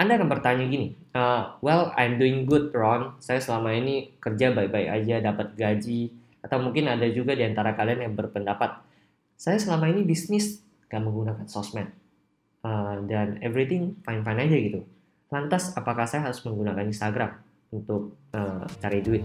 Anda akan bertanya gini, uh, well I'm doing good Ron, saya selama ini kerja baik-baik aja, dapat gaji, atau mungkin ada juga di antara kalian yang berpendapat, saya selama ini bisnis gak menggunakan sosmed, uh, dan everything fine-fine aja gitu. Lantas apakah saya harus menggunakan Instagram untuk uh, cari duit?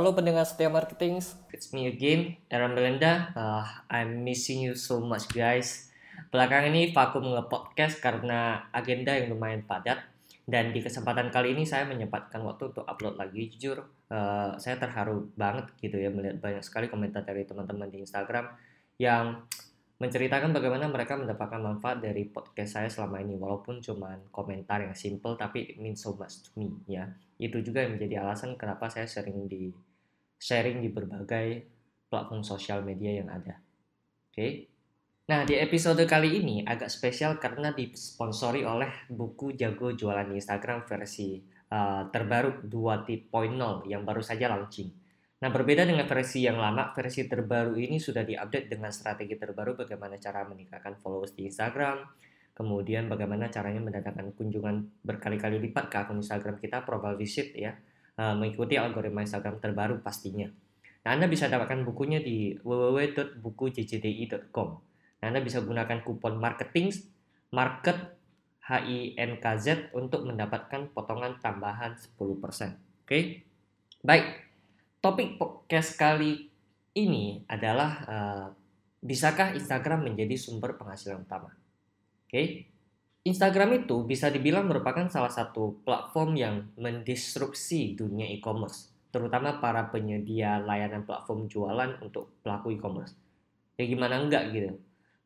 Halo pendengar setia marketing, it's me again, Aaron Belenda. Uh, I'm missing you so much guys. Belakangan ini vakum nge-podcast karena agenda yang lumayan padat. Dan di kesempatan kali ini saya menyempatkan waktu untuk upload lagi. Jujur, uh, saya terharu banget gitu ya melihat banyak sekali komentar dari teman-teman di Instagram yang menceritakan bagaimana mereka mendapatkan manfaat dari podcast saya selama ini walaupun cuma komentar yang simple tapi it means so much to me ya itu juga yang menjadi alasan kenapa saya sering di sharing di berbagai platform sosial media yang ada. Oke. Okay? Nah, di episode kali ini agak spesial karena disponsori oleh buku Jago Jualan Instagram versi uh, terbaru 2.0 yang baru saja launching. Nah, berbeda dengan versi yang lama, versi terbaru ini sudah diupdate dengan strategi terbaru bagaimana cara meningkatkan followers di Instagram, kemudian bagaimana caranya mendatangkan kunjungan berkali-kali lipat ke akun Instagram kita, profile visit ya, uh, mengikuti algoritma Instagram terbaru pastinya. Nah, Anda bisa dapatkan bukunya di www.bukujcdi.com. Nah, Anda bisa gunakan kupon marketing market HINKZ untuk mendapatkan potongan tambahan 10%. Oke. Okay? Baik. Topik podcast kali ini adalah uh, bisakah Instagram menjadi sumber penghasilan utama? Oke. Instagram itu bisa dibilang merupakan salah satu platform yang mendisrupsi dunia e-commerce, terutama para penyedia layanan platform jualan untuk pelaku e-commerce. Ya gimana enggak gitu.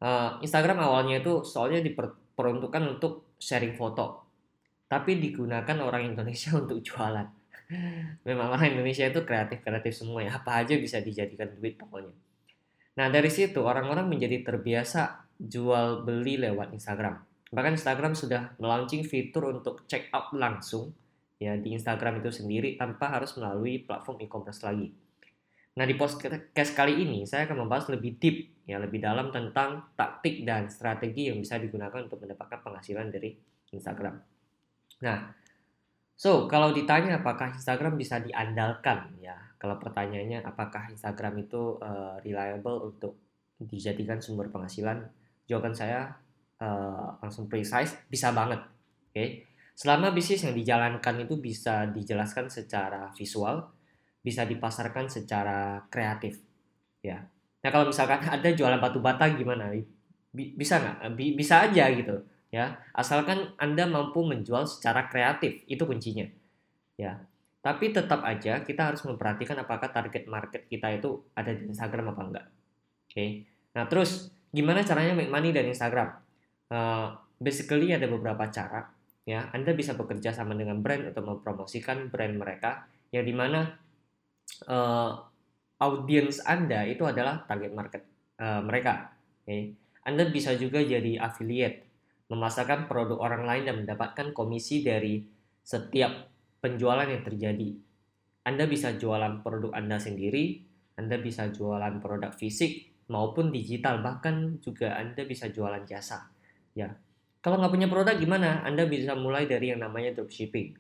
Uh, Instagram awalnya itu soalnya diperuntukkan untuk sharing foto, tapi digunakan orang Indonesia untuk jualan. Memang orang Indonesia itu kreatif-kreatif semua ya, apa aja bisa dijadikan duit pokoknya. Nah dari situ orang-orang menjadi terbiasa jual beli lewat Instagram. Bahkan Instagram sudah melaunching fitur untuk check out langsung ya di Instagram itu sendiri tanpa harus melalui platform e-commerce lagi. Nah, di podcast kali ini saya akan membahas lebih deep ya, lebih dalam tentang taktik dan strategi yang bisa digunakan untuk mendapatkan penghasilan dari Instagram. Nah, so kalau ditanya apakah Instagram bisa diandalkan ya, kalau pertanyaannya apakah Instagram itu uh, reliable untuk dijadikan sumber penghasilan jawaban saya uh, langsung precise, bisa banget. Oke. Okay? Selama bisnis yang dijalankan itu bisa dijelaskan secara visual, bisa dipasarkan secara kreatif. Ya. Nah, kalau misalkan ada jualan batu bata gimana? Bisa nggak? Bisa aja gitu. Ya, asalkan Anda mampu menjual secara kreatif, itu kuncinya. Ya. Tapi tetap aja kita harus memperhatikan apakah target market kita itu ada di Instagram apa enggak. Oke. Okay? Nah, terus Gimana caranya make money dari Instagram? Uh, basically ada beberapa cara. Ya, Anda bisa bekerja sama dengan brand untuk mempromosikan brand mereka, yang di mana uh, audience Anda itu adalah target market uh, mereka. Okay. Anda bisa juga jadi affiliate, memasarkan produk orang lain dan mendapatkan komisi dari setiap penjualan yang terjadi. Anda bisa jualan produk Anda sendiri, Anda bisa jualan produk fisik, maupun digital bahkan juga Anda bisa jualan jasa ya. Kalau nggak punya produk gimana? Anda bisa mulai dari yang namanya dropshipping.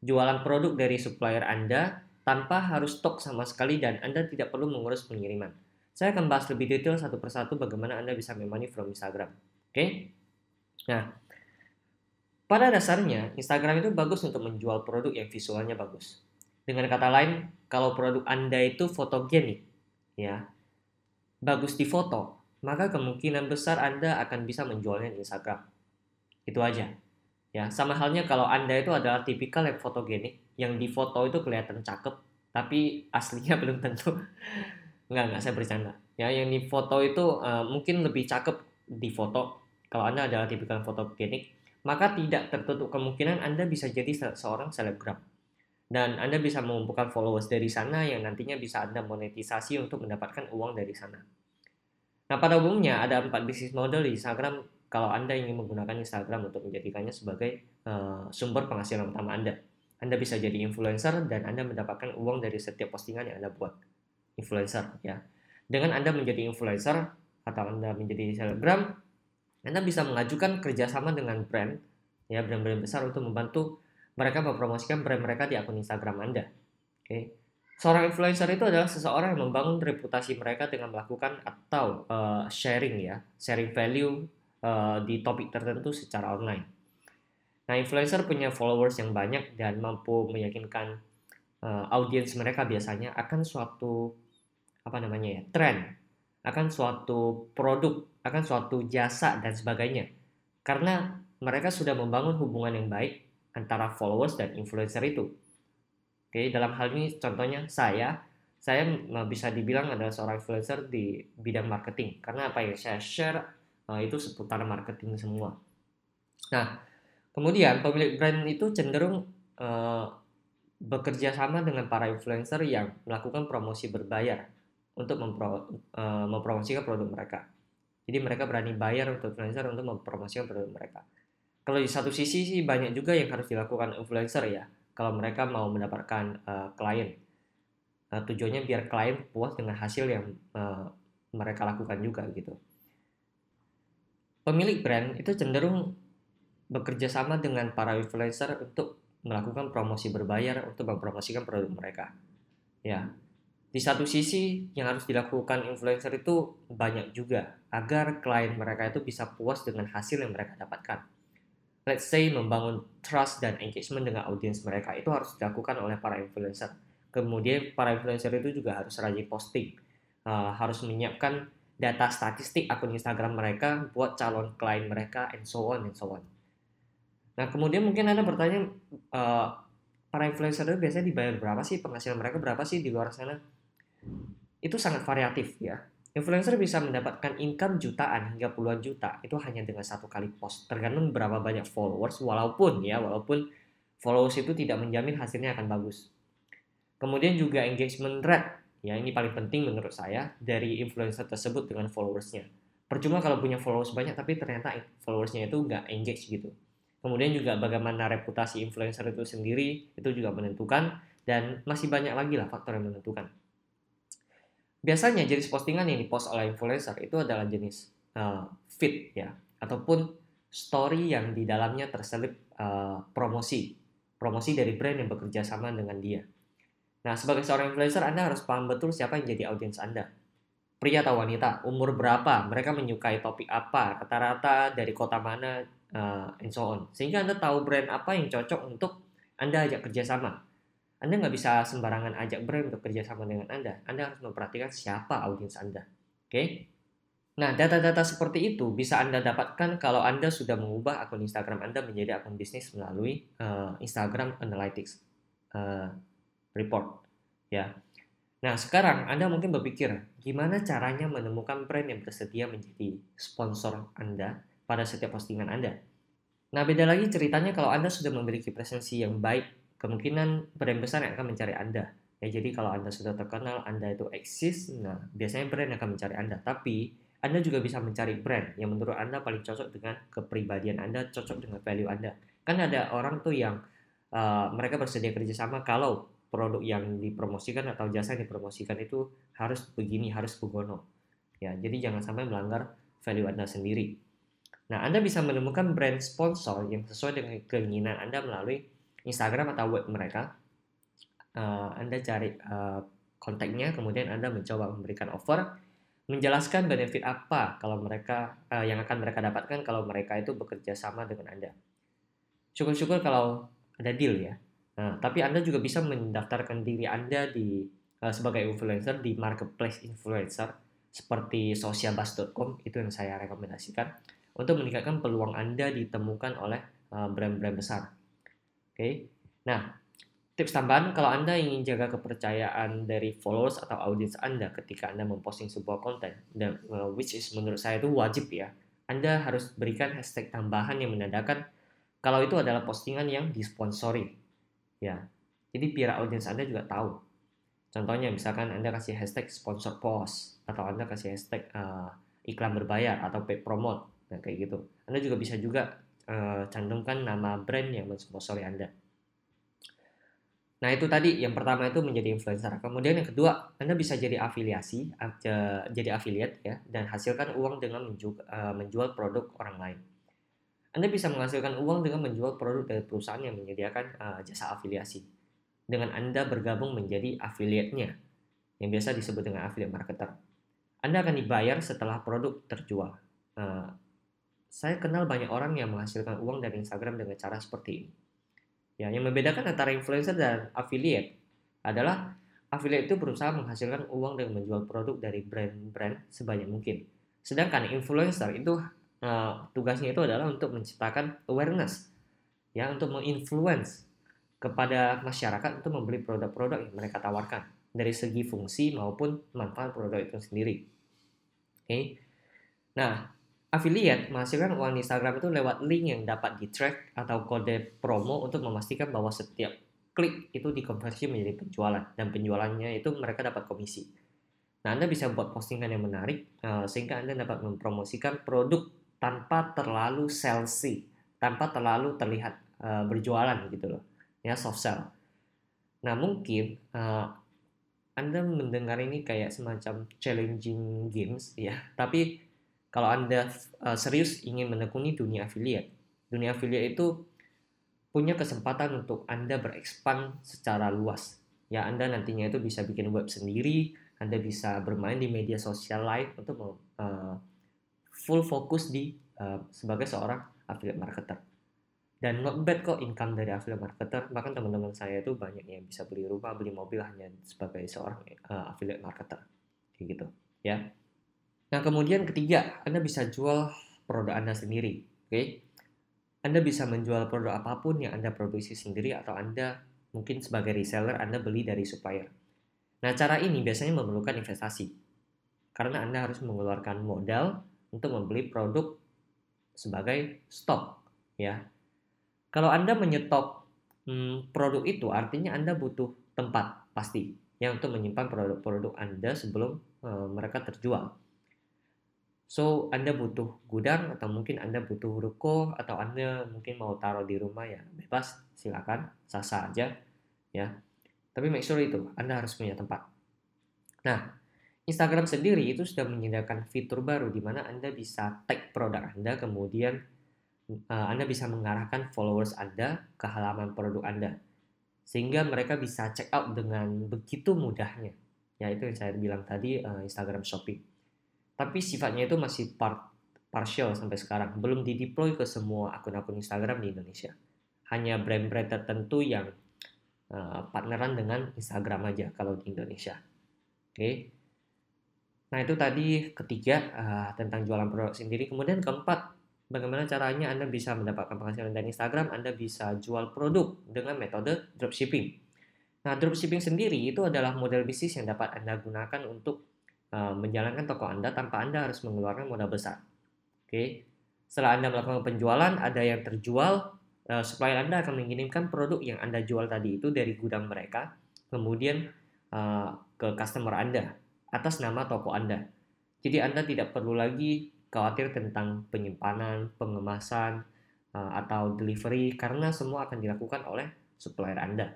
Jualan produk dari supplier Anda tanpa harus stok sama sekali dan Anda tidak perlu mengurus pengiriman. Saya akan bahas lebih detail satu persatu bagaimana Anda bisa money from Instagram. Oke? Okay? nah pada dasarnya Instagram itu bagus untuk menjual produk yang visualnya bagus. Dengan kata lain kalau produk Anda itu fotogenik ya bagus di foto, maka kemungkinan besar Anda akan bisa menjualnya di Instagram. Itu aja. Ya, sama halnya kalau Anda itu adalah tipikal yang fotogenik, yang di foto itu kelihatan cakep, tapi aslinya belum tentu. Enggak, enggak, saya bercanda. Ya, yang di foto itu uh, mungkin lebih cakep di foto. Kalau Anda adalah tipikal fotogenik, maka tidak tertutup kemungkinan Anda bisa jadi seorang selebgram dan Anda bisa mengumpulkan followers dari sana yang nantinya bisa Anda monetisasi untuk mendapatkan uang dari sana. Nah, pada umumnya ada empat bisnis model di Instagram kalau Anda ingin menggunakan Instagram untuk menjadikannya sebagai uh, sumber penghasilan utama Anda. Anda bisa jadi influencer dan Anda mendapatkan uang dari setiap postingan yang Anda buat. influencer ya. Dengan Anda menjadi influencer atau Anda menjadi selebgram, Anda bisa mengajukan kerjasama dengan brand ya brand-brand besar untuk membantu mereka mempromosikan brand mereka di akun Instagram Anda. Oke. Seorang influencer itu adalah seseorang yang membangun reputasi mereka dengan melakukan atau uh, sharing ya, sharing value uh, di topik tertentu secara online. Nah, influencer punya followers yang banyak dan mampu meyakinkan uh, audiens mereka biasanya akan suatu apa namanya ya, tren, akan suatu produk, akan suatu jasa dan sebagainya. Karena mereka sudah membangun hubungan yang baik antara followers dan influencer itu. Oke, dalam hal ini contohnya saya, saya bisa dibilang adalah seorang influencer di bidang marketing karena apa ya saya share uh, itu seputar marketing semua. Nah, kemudian pemilik brand itu cenderung uh, bekerja sama dengan para influencer yang melakukan promosi berbayar untuk mempro, uh, mempromosikan produk mereka. Jadi mereka berani bayar untuk influencer untuk mempromosikan produk mereka. Kalau di satu sisi sih banyak juga yang harus dilakukan influencer ya kalau mereka mau mendapatkan uh, klien. Uh, tujuannya biar klien puas dengan hasil yang uh, mereka lakukan juga gitu. Pemilik brand itu cenderung bekerja sama dengan para influencer untuk melakukan promosi berbayar untuk mempromosikan produk mereka. Ya, di satu sisi yang harus dilakukan influencer itu banyak juga agar klien mereka itu bisa puas dengan hasil yang mereka dapatkan let's say membangun trust dan engagement dengan audiens mereka itu harus dilakukan oleh para influencer. Kemudian para influencer itu juga harus rajin posting, uh, harus menyiapkan data statistik akun Instagram mereka buat calon klien mereka, and so on and so on. Nah kemudian mungkin anda bertanya, uh, para influencer itu biasanya dibayar berapa sih penghasilan mereka berapa sih di luar sana? Itu sangat variatif ya Influencer bisa mendapatkan income jutaan hingga puluhan juta itu hanya dengan satu kali post. Tergantung berapa banyak followers, walaupun ya, walaupun followers itu tidak menjamin hasilnya akan bagus. Kemudian juga engagement rate, ya ini paling penting menurut saya dari influencer tersebut dengan followersnya. Percuma kalau punya followers banyak tapi ternyata followersnya itu nggak engage gitu. Kemudian juga bagaimana reputasi influencer itu sendiri itu juga menentukan dan masih banyak lagi lah faktor yang menentukan. Biasanya jenis postingan yang dipost oleh influencer itu adalah jenis uh, feed ya ataupun story yang di dalamnya terselip uh, promosi promosi dari brand yang bekerja sama dengan dia. Nah, sebagai seorang influencer, Anda harus paham betul siapa yang jadi audiens Anda. Pria atau wanita, umur berapa, mereka menyukai topik apa, rata-rata dari kota mana, uh, and so on. Sehingga Anda tahu brand apa yang cocok untuk Anda ajak kerjasama. Anda nggak bisa sembarangan ajak brand untuk kerjasama dengan Anda. Anda harus memperhatikan siapa audiens Anda. Oke? Okay? Nah, data-data seperti itu bisa Anda dapatkan kalau Anda sudah mengubah akun Instagram Anda menjadi akun bisnis melalui uh, Instagram Analytics uh, report. Ya. Nah, sekarang Anda mungkin berpikir, gimana caranya menemukan brand yang bersedia menjadi sponsor Anda pada setiap postingan Anda? Nah, beda lagi ceritanya kalau Anda sudah memiliki presensi yang baik kemungkinan brand besar yang akan mencari Anda. Ya, jadi kalau Anda sudah terkenal, Anda itu eksis, nah biasanya brand akan mencari Anda. Tapi Anda juga bisa mencari brand yang menurut Anda paling cocok dengan kepribadian Anda, cocok dengan value Anda. Kan ada orang tuh yang uh, mereka bersedia kerjasama kalau produk yang dipromosikan atau jasa yang dipromosikan itu harus begini, harus begono. Ya, jadi jangan sampai melanggar value Anda sendiri. Nah, Anda bisa menemukan brand sponsor yang sesuai dengan keinginan Anda melalui Instagram atau web mereka. Uh, anda cari uh, kontaknya, kemudian Anda mencoba memberikan offer, menjelaskan benefit apa kalau mereka uh, yang akan mereka dapatkan kalau mereka itu bekerja sama dengan Anda. Syukur-syukur kalau ada deal ya. Nah, tapi Anda juga bisa mendaftarkan diri Anda di uh, sebagai influencer di marketplace influencer seperti socialbus.com itu yang saya rekomendasikan untuk meningkatkan peluang Anda ditemukan oleh brand-brand besar. Oke. Nah, tips tambahan kalau Anda ingin jaga kepercayaan dari followers atau audiens Anda ketika Anda memposting sebuah konten dan uh, which is menurut saya itu wajib ya. Anda harus berikan hashtag tambahan yang menandakan kalau itu adalah postingan yang disponsori. Ya. Jadi biar audiens Anda juga tahu. Contohnya misalkan Anda kasih hashtag sponsor post atau Anda kasih hashtag uh, iklan berbayar atau paid promote. Nah, kayak gitu. Anda juga bisa juga uh, cantumkan nama brand yang mensponsori Anda. Nah, itu tadi yang pertama itu menjadi influencer. Kemudian yang kedua, Anda bisa jadi afiliasi, jadi affiliate ya, dan hasilkan uang dengan eh, menjual produk orang lain. Anda bisa menghasilkan uang dengan menjual produk dari perusahaan yang menyediakan uh, jasa afiliasi. Dengan Anda bergabung menjadi affiliate-nya, yang biasa disebut dengan affiliate marketer. Anda akan dibayar setelah produk terjual. Uh, saya kenal banyak orang yang menghasilkan uang dari Instagram dengan cara seperti ini. Ya, yang membedakan antara influencer dan affiliate adalah affiliate itu berusaha menghasilkan uang dengan menjual produk dari brand-brand sebanyak mungkin. Sedangkan influencer itu uh, tugasnya itu adalah untuk menciptakan awareness, ya, untuk menginfluence kepada masyarakat untuk membeli produk-produk yang mereka tawarkan dari segi fungsi maupun manfaat produk itu sendiri. Oke, okay? nah affiliate menghasilkan uang Instagram itu lewat link yang dapat di track atau kode promo untuk memastikan bahwa setiap klik itu dikonversi menjadi penjualan dan penjualannya itu mereka dapat komisi. Nah, Anda bisa buat postingan yang menarik uh, sehingga Anda dapat mempromosikan produk tanpa terlalu salesy, tanpa terlalu terlihat uh, berjualan gitu loh. Ya, soft sell. Nah, mungkin uh, Anda mendengar ini kayak semacam challenging games ya, tapi kalau Anda uh, serius ingin menekuni dunia affiliate, dunia affiliate itu punya kesempatan untuk Anda berekspan secara luas. Ya, Anda nantinya itu bisa bikin web sendiri, Anda bisa bermain di media sosial lain untuk uh, full fokus di uh, sebagai seorang affiliate marketer. Dan not bad kok income dari affiliate marketer. Bahkan teman-teman saya itu banyak yang bisa beli rumah, beli mobil hanya sebagai seorang uh, affiliate marketer. Kayak gitu, ya. Nah, kemudian ketiga, Anda bisa jual produk Anda sendiri. Oke. Okay? Anda bisa menjual produk apa pun yang Anda produksi sendiri atau Anda mungkin sebagai reseller Anda beli dari supplier. Nah, cara ini biasanya memerlukan investasi. Karena Anda harus mengeluarkan modal untuk membeli produk sebagai stok, ya. Kalau Anda menyetop hmm, produk itu, artinya Anda butuh tempat pasti yang untuk menyimpan produk-produk Anda sebelum uh, mereka terjual. So, Anda butuh gudang atau mungkin Anda butuh ruko atau Anda mungkin mau taruh di rumah ya bebas, silakan, sah-sah aja ya. Tapi make sure itu Anda harus punya tempat. Nah, Instagram sendiri itu sudah menyediakan fitur baru di mana Anda bisa tag produk Anda kemudian uh, Anda bisa mengarahkan followers Anda ke halaman produk Anda sehingga mereka bisa check out dengan begitu mudahnya. Ya itu yang saya bilang tadi uh, Instagram Shopping tapi sifatnya itu masih part partial sampai sekarang. Belum dideploy ke semua akun-akun Instagram di Indonesia. Hanya brand-brand tertentu yang uh, partneran dengan Instagram aja kalau di Indonesia. Oke? Okay. nah itu tadi ketiga uh, tentang jualan produk sendiri. Kemudian keempat bagaimana caranya Anda bisa mendapatkan penghasilan dari Instagram? Anda bisa jual produk dengan metode dropshipping. Nah dropshipping sendiri itu adalah model bisnis yang dapat Anda gunakan untuk Eh, menjalankan toko Anda tanpa Anda harus mengeluarkan modal besar. Oke. Setelah Anda melakukan penjualan, ada yang terjual, uh, supplier Anda akan mengirimkan produk yang Anda jual tadi itu dari gudang mereka, kemudian uh, ke customer Anda atas nama toko Anda. Jadi Anda tidak perlu lagi khawatir tentang penyimpanan, pengemasan, uh, atau delivery karena semua akan dilakukan oleh supplier Anda.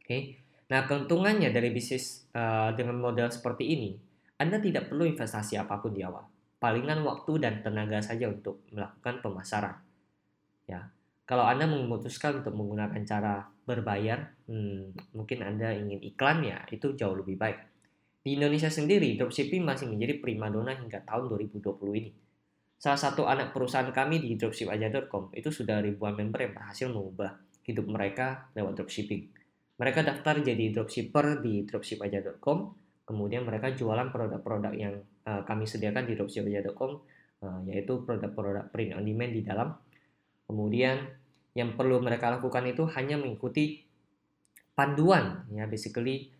Oke. Nah, keuntungannya dari bisnis uh, dengan modal seperti ini anda tidak perlu investasi apa pun di awal. Palingan waktu dan tenaga saja untuk melakukan pemasaran. Ya, kalau Anda memutuskan untuk menggunakan cara berbayar, hmm, mungkin Anda ingin iklan ya, itu jauh lebih baik. Di Indonesia sendiri, dropshipping masih menjadi primadona hingga tahun 2020 ini. Salah satu anak perusahaan kami di dropshipaja.com itu sudah ribuan member yang berhasil mengubah hidup mereka lewat dropshipping. Mereka daftar jadi dropshipper di dropshipaja.com Kemudian mereka jualan produk-produk yang uh, kami sediakan di dropshipmedia.com uh, eh, yaitu produk-produk print on demand di dalam. Kemudian yang perlu mereka lakukan itu hanya mengikuti panduan ya basically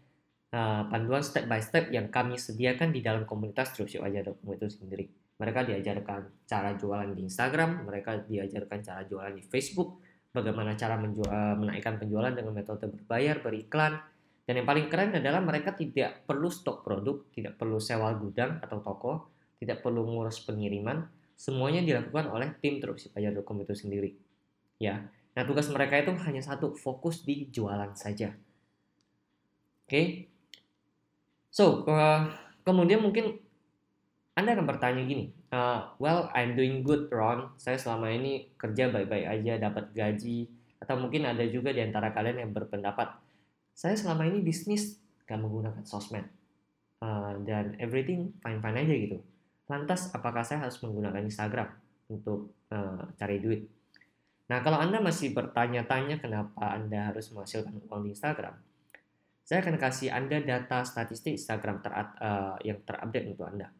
uh, panduan step by step yang kami sediakan di dalam komunitas dropshipmedia.com itu sendiri. Mereka diajarkan cara jualan di Instagram, mereka diajarkan cara jualan di Facebook, bagaimana cara menjual, menaikkan penjualan dengan metode berbayar, beriklan, dan yang paling keren adalah mereka tidak perlu stok produk, tidak perlu sewa gudang atau toko, tidak perlu ngurus pengiriman, semuanya dilakukan oleh tim dropship.com itu sendiri. Ya, Nah, tugas mereka itu hanya satu, fokus di jualan saja. Oke. Okay? So, uh, kemudian mungkin Anda akan bertanya gini, uh, well, I'm doing good, Ron. Saya selama ini kerja baik-baik aja, dapat gaji. Atau mungkin ada juga di antara kalian yang berpendapat, saya selama ini bisnis gak menggunakan sosmed. Uh, dan everything fine-fine aja gitu. Lantas, apakah saya harus menggunakan Instagram untuk uh, cari duit? Nah, kalau Anda masih bertanya-tanya kenapa Anda harus menghasilkan uang di Instagram, saya akan kasih Anda data statistik Instagram ter uh, yang terupdate untuk Anda.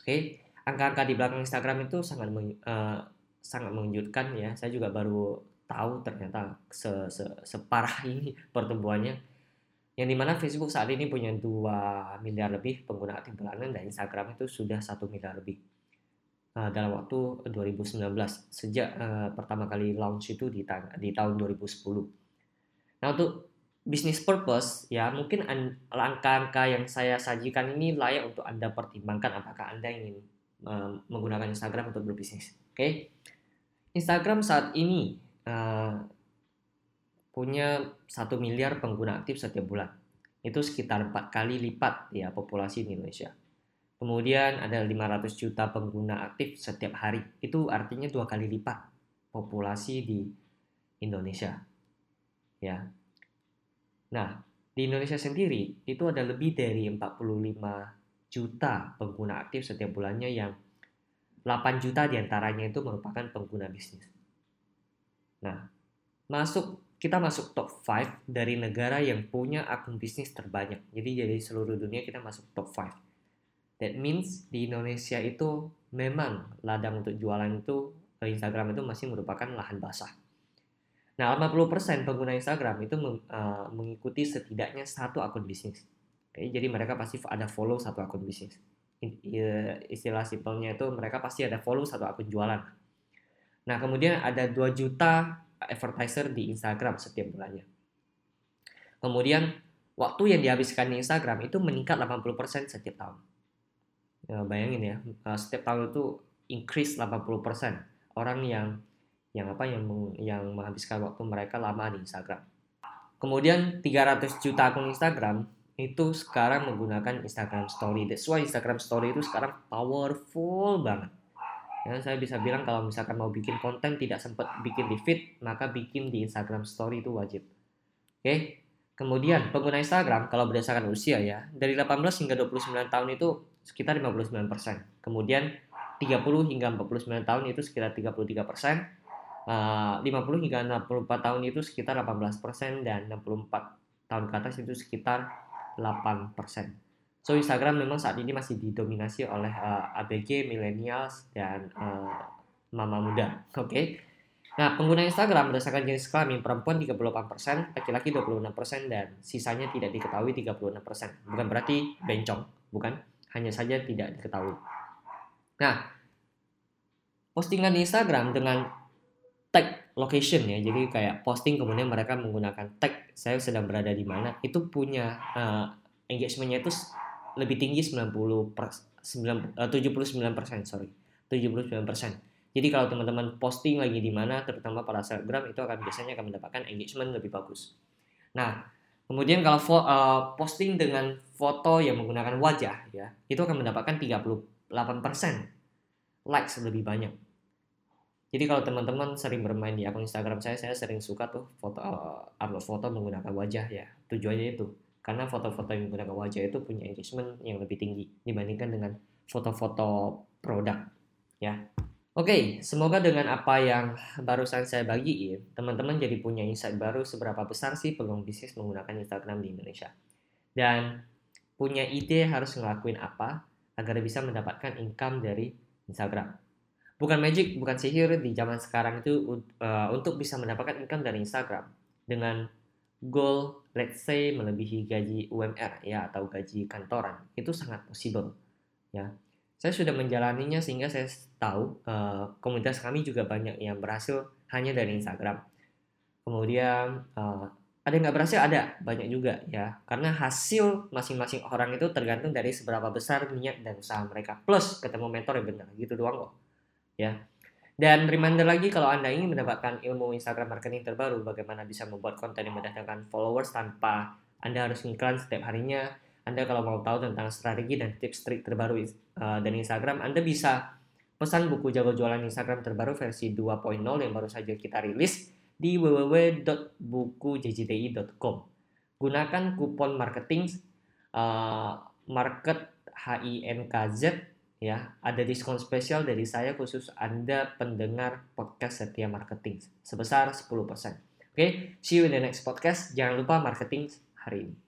Oke, okay? Angka-angka di belakang Instagram itu sangat uh, sangat mengejutkan ya. Saya juga baru tahu ternyata se -se separah ini pertumbuhannya. Yang di mana Facebook saat ini punya 2 miliar lebih pengguna aktif bulanan dan Instagram itu sudah satu miliar lebih. Eh, dalam waktu 2019 sejak uh, pertama kali launch itu di, ta di tahun 2010. Nah untuk business purpose ya mungkin langkah-langkah yang saya sajikan ini layak untuk anda pertimbangkan apakah anda ingin uh, menggunakan Instagram untuk berbisnis. Oke, okay? Instagram saat ini uh, punya satu miliar pengguna aktif setiap bulan. Itu sekitar empat kali lipat ya populasi di Indonesia. Kemudian ada 500 juta pengguna aktif setiap hari. Itu artinya dua kali lipat populasi di Indonesia. Ya. Nah, di Indonesia sendiri itu ada lebih dari 45 juta pengguna aktif setiap bulannya yang 8 juta di antaranya itu merupakan pengguna bisnis. Nah, masuk kita masuk top 5 dari negara yang punya akun bisnis terbanyak. Jadi dari seluruh dunia kita masuk top 5 That means di Indonesia itu memang ladang untuk jualan itu Instagram itu masih merupakan lahan basah. Nah, 80% pengguna Instagram itu uh, mengikuti setidaknya satu akun bisnis. Oke, jadi mereka pasti ada follow satu akun bisnis. Ya, istilah simpelnya itu mereka pasti ada follow satu akun jualan. Nah, kemudian ada 2 juta advertiser di Instagram setiap bulannya. Kemudian, waktu yang dihabiskan di Instagram itu meningkat 80% setiap tahun ya, bayangin ya uh, setiap tahun itu increase 80% orang yang yang apa yang yang menghabiskan waktu mereka lama di Instagram. Kemudian 300 juta akun Instagram itu sekarang menggunakan Instagram Story. That's why Instagram Story itu sekarang powerful banget. Ya, saya bisa bilang kalau misalkan mau bikin konten tidak sempat bikin di feed, maka bikin di Instagram Story itu wajib. Oke. Kemudian pengguna Instagram kalau berdasarkan usia ya, dari 18 hingga 29 tahun itu sekitar 59%. Kemudian 30 hingga 49 tahun itu sekitar 33%. Uh, 50 hingga 64 tahun itu sekitar 18% dan 64 tahun ke atas itu sekitar 8%. So Instagram memang saat ini masih didominasi oleh uh, eh, ABG, millennials dan uh, mama muda. Oke. Okay? Nah, pengguna Instagram berdasarkan jenis kelamin perempuan 38%, laki-laki 26% dan sisanya tidak diketahui 36%. Bukan berarti bencong, bukan hanya saja tidak diketahui. Nah, postingan Instagram dengan tag location ya, jadi kayak posting kemudian mereka menggunakan tag saya sedang berada di mana, itu punya uh, engagementnya itu lebih tinggi 90 per, 9, uh, 79 persen, sorry, 79 persen. Jadi kalau teman-teman posting lagi di mana, terutama pada selebgram itu akan biasanya akan mendapatkan engagement lebih bagus. Nah, Kemudian kalau uh, posting dengan foto yang menggunakan wajah ya, itu akan mendapatkan 38% likes lebih banyak. Jadi kalau teman-teman sering bermain di akun Instagram saya, saya sering suka tuh foto uh, upload foto menggunakan wajah ya. Tujuannya itu karena foto-foto yang menggunakan wajah itu punya engagement yang lebih tinggi dibandingkan dengan foto-foto produk ya. Oke, semoga dengan apa yang barusan saya bagiin, teman-teman jadi punya insight baru seberapa besar sih peluang bisnis menggunakan Instagram di Indonesia. Dan punya ide harus ngelakuin apa agar bisa mendapatkan income dari Instagram. Bukan magic, bukan sihir. Di zaman sekarang itu uh, untuk bisa mendapatkan income dari Instagram dengan goal let's say melebihi gaji UMR ya atau gaji kantoran itu sangat possible ya. Saya sudah menjalaninya sehingga saya tahu uh, komunitas kami juga banyak yang berhasil hanya dari Instagram. Kemudian uh, ada yang nggak berhasil? Ada. Banyak juga ya. Karena hasil masing-masing orang itu tergantung dari seberapa besar niat dan usaha mereka. Plus ketemu mentor yang benar. Gitu doang kok ya Dan reminder lagi kalau Anda ingin mendapatkan ilmu Instagram marketing terbaru, bagaimana bisa membuat konten yang mendatangkan followers tanpa Anda harus iklan setiap harinya. Anda kalau mau tahu tentang strategi dan tips trik terbaru uh, dari Instagram, Anda bisa pesan buku jago jualan Instagram terbaru versi 2.0 yang baru saja kita rilis di www.bukujjdi.com. Gunakan kupon marketing uh, market HINKZ ya ada diskon spesial dari saya khusus Anda pendengar podcast Setia Marketing sebesar 10%. Oke, okay? see you in the next podcast. Jangan lupa marketing hari ini.